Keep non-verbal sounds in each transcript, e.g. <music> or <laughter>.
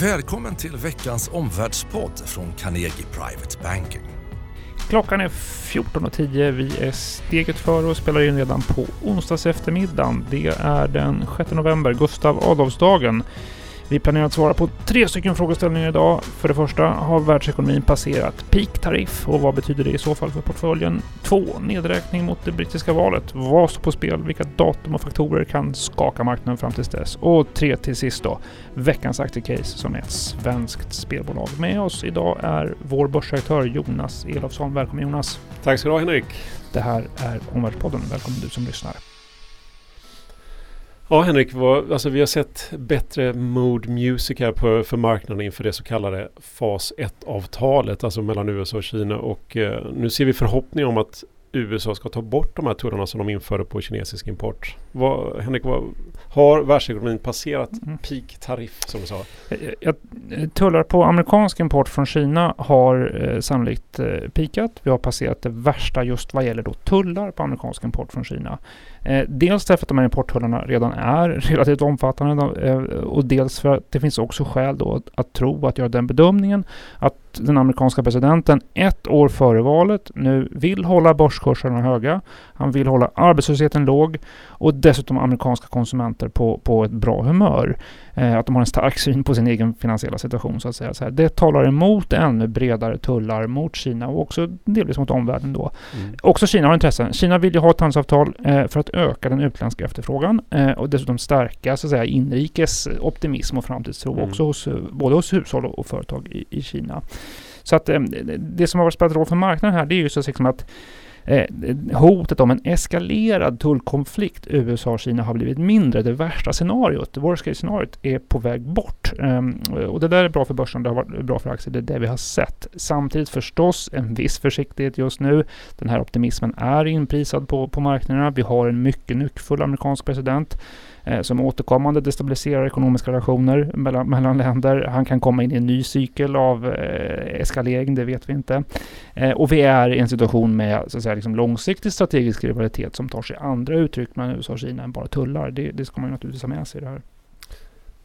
Välkommen till veckans omvärldspodd från Carnegie Private Banking. Klockan är 14.10. Vi är steget före och spelar in redan på onsdags eftermiddagen. Det är den 6 november, Gustav Adolfsdagen. Vi planerar att svara på tre stycken frågeställningar idag. För det första, har världsekonomin passerat peak-tariff och vad betyder det i så fall för portföljen? Två, nedräkning mot det brittiska valet. Vad står på spel? Vilka datum och faktorer kan skaka marknaden fram tills dess? Och tre till sist då, veckans aktiecase som är ett svenskt spelbolag. Med oss idag är vår börsredaktör Jonas Elofsson. Välkommen Jonas! Tack ska du ha Henrik! Det här är Omvärldspodden. Välkommen du som lyssnar. Ja Henrik, vad, alltså vi har sett bättre mood music här på, för marknaden inför det så kallade fas 1-avtalet, alltså mellan USA och Kina. Och eh, nu ser vi förhoppning om att USA ska ta bort de här tullarna som de införde på kinesisk import. Vad, Henrik, vad, har världsekonomin passerat mm. peak-tariff som du sa? Tullar på amerikansk import från Kina har eh, sannolikt eh, peakat. Vi har passerat det värsta just vad gäller då tullar på amerikansk import från Kina. Eh, dels därför att de här importtullarna redan är <laughs> relativt omfattande eh, och dels för att det finns också skäl då att, att tro, att göra den bedömningen att den amerikanska presidenten ett år före valet nu vill hålla börskurserna höga. Han vill hålla arbetslösheten låg och dessutom amerikanska konsumenter på, på ett bra humör. Eh, att de har en stark syn på sin egen finansiella situation så att säga. Så här, det talar emot ännu bredare tullar mot Kina och också delvis mot omvärlden då. Mm. Också Kina har intressen. Kina vill ju ha ett handelsavtal eh, för att öka den utländska efterfrågan eh, och dessutom stärka så att säga inrikes optimism och framtidstro mm. också hos både hos hushåll och företag i, i Kina. Så att det som har spelat roll för marknaden här det är ju så liksom att eh, hotet om en eskalerad tullkonflikt USA och Kina har blivit mindre. Det värsta scenariot, det worst case scenariot, är på väg bort. Eh, och det där är bra för börsen, det har varit bra för aktier, det är det vi har sett. Samtidigt förstås en viss försiktighet just nu. Den här optimismen är inprisad på, på marknaderna. Vi har en mycket nyckfull amerikansk president Eh, som återkommande destabiliserar ekonomiska relationer mellan, mellan länder. Han kan komma in i en ny cykel av eh, eskalering, det vet vi inte. Eh, och vi är i en situation med så att säga, liksom långsiktig strategisk rivalitet som tar sig andra uttryck mellan USA och Kina än bara tullar. Det, det ska man naturligtvis ha med sig i det här.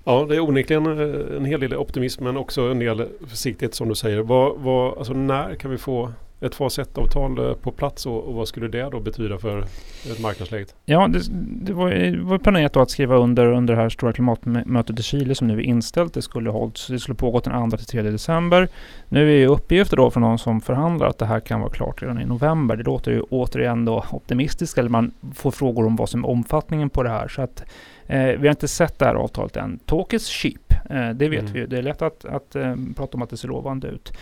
Ja, det är onekligen eh, en hel del optimism men också en del försiktighet som du säger. Vad, vad, alltså när kan vi få ett fas 1-avtal eh, på plats och, och, vad skulle det då betyda för marknadsläget? Ja, det, det, var, det var planerat att skriva under under det här stora klimatmötet i Chile som nu är inställt. Det skulle, hållts, det skulle pågått den 2-3 december. Nu är ju uppgifter då från någon som förhandlar att det här kan vara klart redan i november. Det låter ju återigen då optimistiskt, eller man får frågor om vad som är omfattningen på det här. Så att vi har inte sett det här avtalet än. Talk is cheap, eh, det vet mm. vi ju. Det är lätt att, att eh, prata om att det ser lovande ut.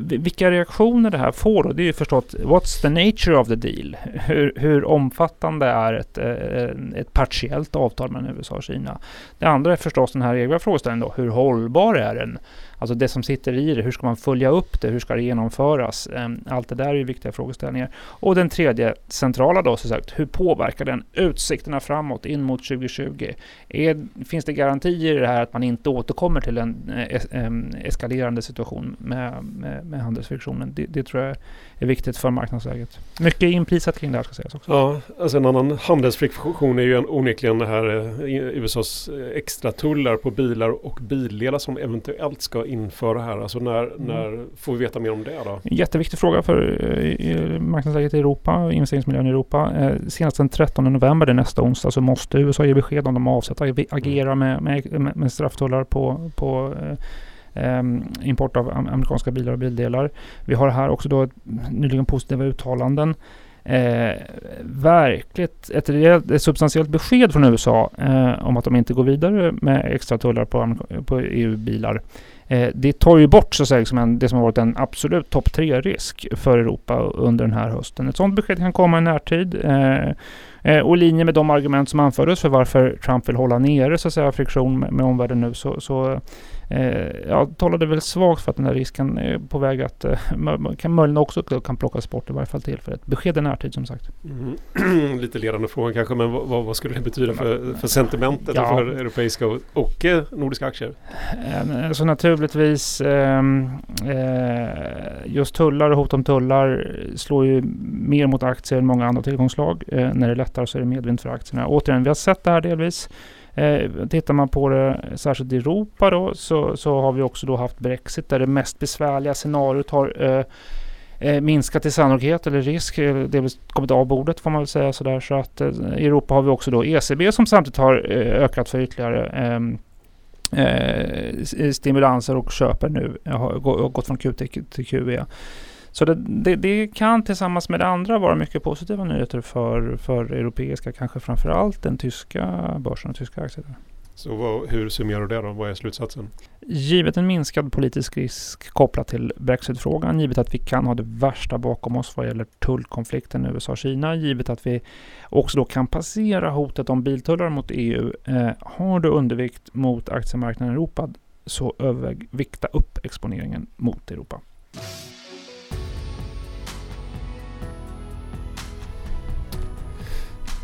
Vilka reaktioner det här får då, det är ju förstås what's the nature of the deal? Hur, hur omfattande är ett, eh, ett partiellt avtal mellan USA och Kina? Det andra är förstås den här egna frågeställningen då, hur hållbar är den? Alltså det som sitter i det, hur ska man följa upp det? Hur ska det genomföras? Ehm, allt det där är ju viktiga frågeställningar. Och den tredje centrala då, så sagt, hur påverkar den utsikterna framåt in mot 2020? Är, finns det garantier i det här att man inte återkommer till en eh, es, ehm, eskalerande situation med, med, med handelsfriktionen? Det, det tror jag är viktigt för marknadsläget. Mycket inprisat kring det här ska sägas också. Ja, alltså en annan handelsfriktion är ju en, onekligen det här eh, USAs eh, extra tullar på bilar och bildelar som eventuellt ska införa här. Alltså när, mm. när får vi veta mer om det då? Jätteviktig fråga för eh, marknadsläget i Europa och investeringsmiljön i Europa. senast den 13 november, det nästa onsdag, så måste USA ge besked om de avser att agera med, med, med strafftullar på, på eh, import av amerikanska bilar och bildelar. Vi har här också då nyligen positiva uttalanden. Eh, verkligt ett, rejält, ett substantiellt besked från USA eh, om att de inte går vidare med extra tullar på, på EU-bilar. Eh, det tar ju bort så att säga, liksom en, det som har varit en absolut topp tre-risk för Europa under den här hösten. Ett sådant besked kan komma i närtid. Eh, eh, och i linje med de argument som anfördes för varför Trump vill hålla nere så att säga, friktion med, med omvärlden nu så, så jag talade väl svagt för att den här risken är på väg att eh, <laughs> kan möjligen också kan plockas bort i varje fall till för ett besked i närtid som sagt. Mm. <clears throat> Lite ledande fråga kanske men vad, vad, skulle det betyda för, för sentimentet ja. för europeiska och, och eh, nordiska aktier? Eh, så naturligtvis ehm, eh, just tullar och hot om tullar slår ju mer mot aktier än många andra tillgångslag. Eh, när det är lättare så är det medvind för aktierna. Återigen, vi har sett det här delvis. Eh, tittar man på det särskilt i Europa då så, så har vi också då haft Brexit där det mest besvärliga scenariot har eh, eh, minskat i sannolikhet eller risk. Eh, delvis det har kommit av bordet får man väl säga sådär. Så att eh, i Europa har vi också då ECB som samtidigt har eh, ökat för ytterligare ehm, eh, stimulanser och köper nu, har gått från QT till QE. Så det, det, det, kan tillsammans med det andra vara mycket positiva nyheter för, för europeiska, kanske framför allt den tyska börsen och tyska aktier. Så vad, hur summerar du det då? Vad är slutsatsen? Givet en minskad politisk risk kopplat till Brexit-frågan, givet att vi kan ha det värsta bakom oss vad gäller tullkonflikten USA Kina, givet att vi också då kan passera hotet om biltullar mot EU, eh, har du undervikt mot aktiemarknaden i Europa så överväg vikta upp exponeringen mot Europa.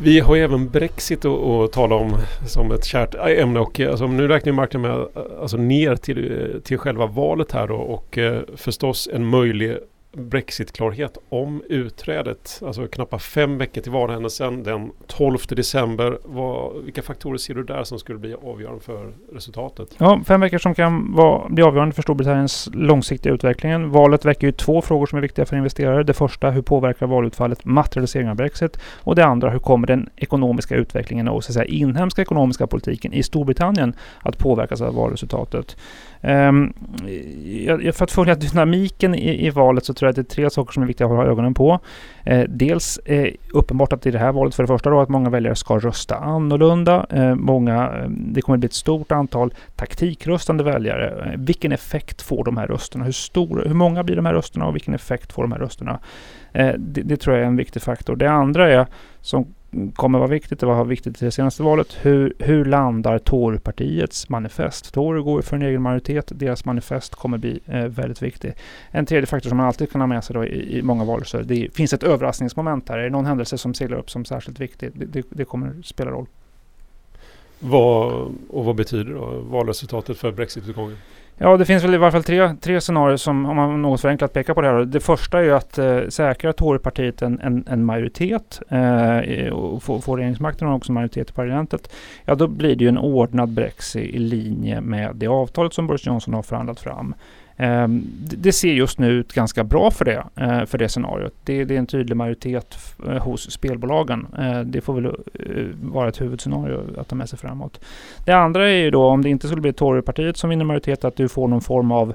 Vi har ju även Brexit att tala om som ett kärt ämne och eh, alltså, nu räknar marknaden med eh, alltså, ner till, eh, till själva valet här då och eh, förstås en möjlig Brexit-klarhet om utträdet. Alltså knappt fem veckor till valhändelsen den 12 december. Vad, vilka faktorer ser du där som skulle bli avgörande för resultatet? Ja, fem veckor som kan vara, bli avgörande för Storbritanniens långsiktiga utveckling. Valet väcker ju två frågor som är viktiga för investerare. Det första, hur påverkar valutfallet materialiseringen av Brexit? Och det andra, hur kommer den ekonomiska utvecklingen och så att säga, inhemska ekonomiska politiken i Storbritannien att påverkas av valresultatet? Um, för att följa dynamiken i, i, valet så tror jag att det är tre saker som är viktiga att hålla ögonen på. Eh, dels eh, uppenbart att i det här valet för det första då att många väljare ska rösta annorlunda. Eh, många, eh, det kommer att bli ett stort antal taktikröstande väljare. Eh, vilken effekt får de här rösterna? Hur, stor, hur många blir de här rösterna och vilken effekt får de här rösterna? Eh, det, det, tror jag är en viktig faktor. Det andra är, som kommer vara viktigt, det var viktigt i det senaste valet, hur, hur landar Torypartiets manifest? Tory går för en egen majoritet, deras manifest kommer bli eh, väldigt viktig. En tredje faktor som man alltid kan ha med sig då i, i många valrörelser, det finns ett överraskningsmoment här. Är det någon händelse som seglar upp som särskilt viktig? Det, det, det kommer spela roll. Vad, och vad betyder då valresultatet för Brexit-utgången? Ja, det finns väl i varje fall tre, tre scenarier som, om man något förenklat pekar på det här. Det första är ju att eh, säkra Torypartiet en, en, en majoritet eh, och få, få regeringsmakten och också majoritet i parlamentet. Ja, då blir det ju en ordnad Brexit i linje med det avtalet som Boris Johnson har förhandlat fram. Ehm, det ser just nu ut ganska bra för det, eh, för det scenariot. Det, är en tydlig majoritet eh, hos spelbolagen. Eh, det får väl vara ett huvudscenario att ta med sig framåt. Det andra är ju då om det inte skulle bli Torypartiet som vinner majoritet att du får någon form av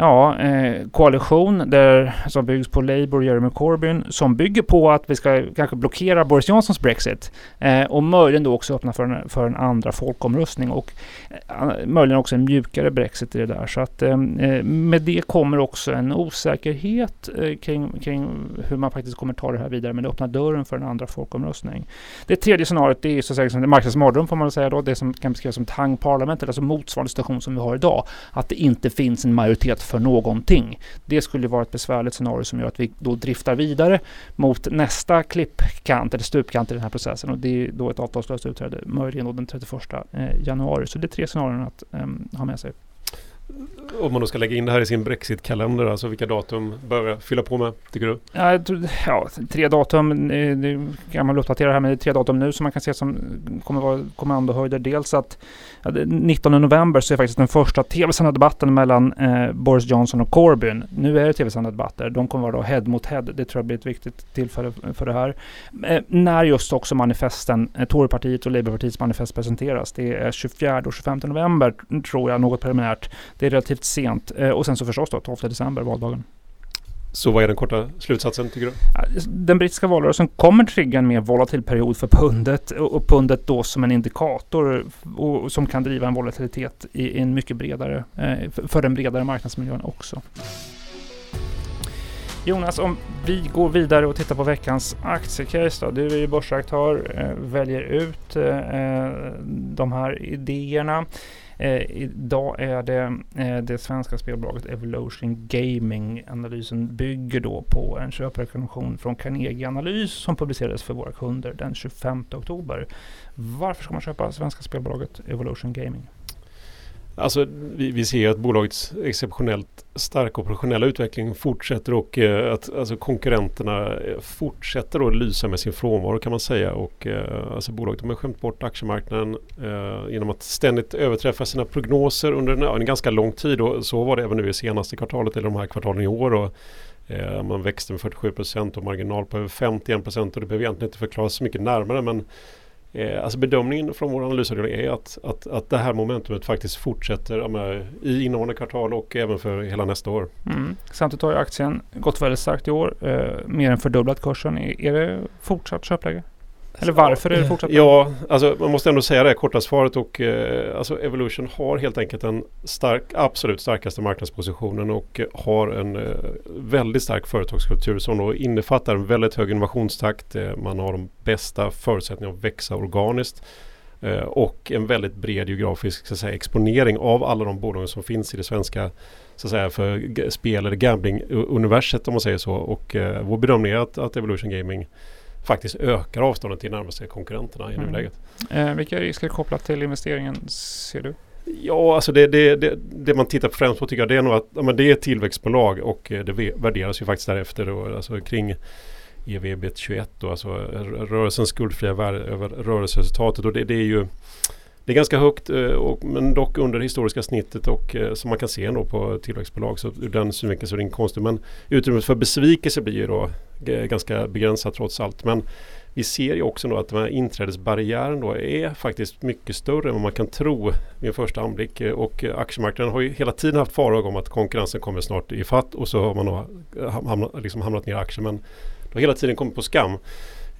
ja, eh, koalition där, som byggs på Labour och Jeremy Corbyn som bygger på att vi ska kanske blockera Boris Johnsons Brexit eh, och möjligen då också öppna för en, för en andra folkomröstning och eh, möjligen också en mjukare Brexit i det där. Så att eh, med det kommer också en osäkerhet eh, kring, kring hur man faktiskt kommer ta det här vidare men det öppnar dörren för en andra folkomröstning. Det tredje scenariot det är så att säga marknadens marknadsmardröm får man säga då, det som kan beskrivas som tang parlamentet, alltså motsvarande situation som vi har idag. Att det inte finns en majoritet för någonting. Det skulle vara ett besvärligt scenario som gör att vi då driftar vidare mot nästa klippkant eller stupkant i den här processen och det är då ett avtalslöst utträde, möjligen då den 31 eh, januari. Så det är tre scenarion att um, ha med sig. Om man då ska lägga in det här i sin Brexit-kalender, alltså vilka datum bör jag fylla på med, tycker du? Ja, ja tre datum, det kan man uppdatera här, men det är tre datum nu som man kan se som kommer vara kommandohöjder. Dels att ja, 19 november så är faktiskt den första tv-sända debatten mellan eh, Boris Johnson och Corbyn. Nu är det tv-sända debatter. De kommer vara då head mot head. Det tror jag blir ett viktigt tillfälle för det här. Eh, när just också manifesten, eh, Torypartiet och Labourpartiets manifest presenteras. Det är 24 och 25 november tror jag, något preliminärt. Det är relativt sent. Eh, och sen så förstås då 12 december, valdagen. Så vad är den korta slutsatsen tycker du? Den brittiska valrörelsen kommer trigga en mer volatil period för pundet och pundet då som en indikator och som kan driva en volatilitet i en mycket bredare, eh, för den bredare marknadsmiljön också. Jonas, om vi går vidare och tittar på veckans aktiecase då. Du är ju börsaktör, eh, väljer ut de här idéerna. Eh, idag är det eh, det svenska spelbolaget Evolution Gaming. Analysen bygger då på en köprekommendation från Carnegie Analys som publicerades för våra kunder den 25 oktober. Varför ska man köpa svenska spelbolaget Evolution Gaming? Alltså vi, vi ser att bolagets exceptionellt starka operationella utveckling fortsätter och eh, att alltså, konkurrenterna eh, fortsätter att lysa med sin frånvaro kan man säga. Och, eh, alltså, bolaget har skämt bort aktiemarknaden eh, genom att ständigt överträffa sina prognoser under en, en, ganska lång tid. Och så var det även nu i senaste kvartalet eller de här kvartalen i år. Och, eh, man växte med 47 procent och marginal på över 51 procent och det behöver egentligen inte förklaras så mycket närmare. Men Eh, alltså bedömningen från vår analysavdelning är att, att, att det här momentumet faktiskt fortsätter med, i innevarande kvartal och även för hela nästa år. Mm. Samtidigt har ju aktien gått väldigt starkt i år, eh, mer än fördubblat kursen. Är, är det fortsatt köpläge? Eller varför är det fortsatt? Ja, alltså man måste ändå säga det korta svaret och eh, alltså Evolution har helt enkelt den stark, absolut starkaste marknadspositionen och har en eh, väldigt stark företagskultur som då innefattar en väldigt hög innovationstakt. Eh, man har de bästa förutsättningarna att växa organiskt eh, och en väldigt bred geografisk så säga, exponering av alla de bolagen som finns i det svenska så att säga, för spel eller gambling-universet om man säger så. Och eh, vår bedömning är att, att Evolution Gaming faktiskt ökar avståndet till närmaste konkurrenterna i mm. nuläget. Eh, vilka risker kopplat till investeringen ser du? Ja, alltså det, det, det, det, man tittar främst på tycker jag det är nog att ja, men det är ett tillväxtbolag och eh, det värderas ju faktiskt därefter då, alltså kring EV 21 då, alltså rörelsens skuldfria värde över rörelseresultatet och det, det är ju det är ganska högt eh, och, men dock under det historiska snittet och eh, som man kan se ändå på tillväxtbolag. Så ur den synvinkeln så är det inte konstigt. Men utrymmet för besvikelse blir ju då eh, ganska begränsat trots allt. Men vi ser ju också då att den här inträdesbarriären då är faktiskt mycket större än vad man kan tro vid en första anblick. Och aktiemarknaden har ju hela tiden haft farhågor om att konkurrensen kommer snart i fatt och så har man då hamnat, liksom hamnat ner i aktier. Men det har hela tiden kommit på skam.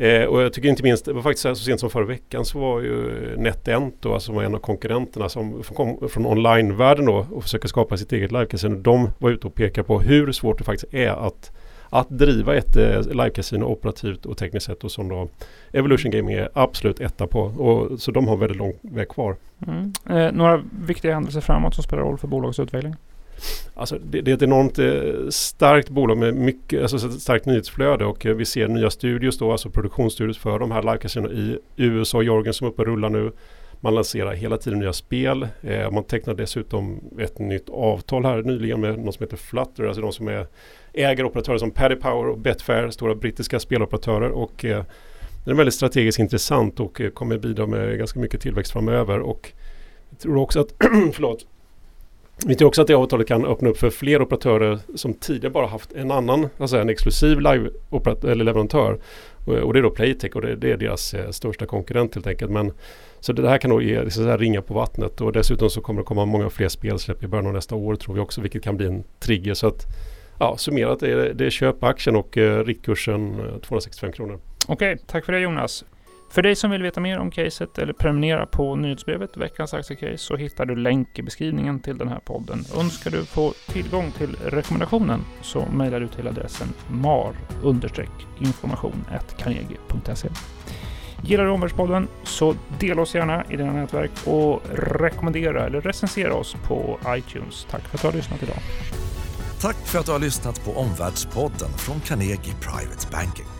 Eh, och jag tycker inte minst, det var faktiskt så sent som förra veckan så var ju NetEnt då, alltså en av konkurrenterna som kom från onlinevärlden då och försöker skapa sitt eget livecasino. De var ute och pekade på hur svårt det faktiskt är att att driva ett eh, livecasino operativt och tekniskt sett och som då Evolution Gaming är absolut etta på. Och, så de har väldigt lång väg kvar. Mm. Eh, några viktiga händelser framåt som spelar roll för bolagets utveckling? Alltså det, det, är ett enormt eh, starkt bolag med mycket, alltså ett starkt nyhetsflöde och eh, vi ser nya studios då, alltså produktionsstudios för de här live i USA och Jorgen som är uppe och rullar nu. Man lanserar hela tiden nya spel. Eh, man tecknar dessutom ett nytt avtal här nyligen med något som heter Flutter, alltså de som är ägaroperatörer som Paddy Power och Betfair, stora brittiska speloperatörer. Och, eh, den är väldigt strategiskt intressant och eh, kommer bidra med ganska mycket tillväxt framöver. Och jag tror också att, <clears throat> förlåt, vi tror också att det avtalet kan öppna upp för fler operatörer som tidigare bara haft en annan, alltså en exklusiv live eller leverantör. Eh, och, det är då Playtech och det, det är deras eh, största konkurrent helt enkelt. Men, så det här kan nog ge så ringa på vattnet och dessutom så kommer det komma många fler spelsläpp i början av nästa år tror vi också vilket kan bli en trigger. Så att ja, summerat är det, det är köp aktien och eh, riktkursen eh, 265 kronor. Okej, tack för det Jonas. För dig som vill veta mer om caset eller prenumerera på nyhetsbrevet Veckans aktiecase så hittar du länk i beskrivningen till den här podden. Önskar du få tillgång till rekommendationen så mejlar du till adressen mar-information.carnegie.se. Gillar du Omvärldspodden så dela oss gärna i dina nätverk och rekommendera eller recensera oss på iTunes. Tack för att du har lyssnat idag. Tack för att du har lyssnat på Omvärldspodden från Carnegie Private Banking.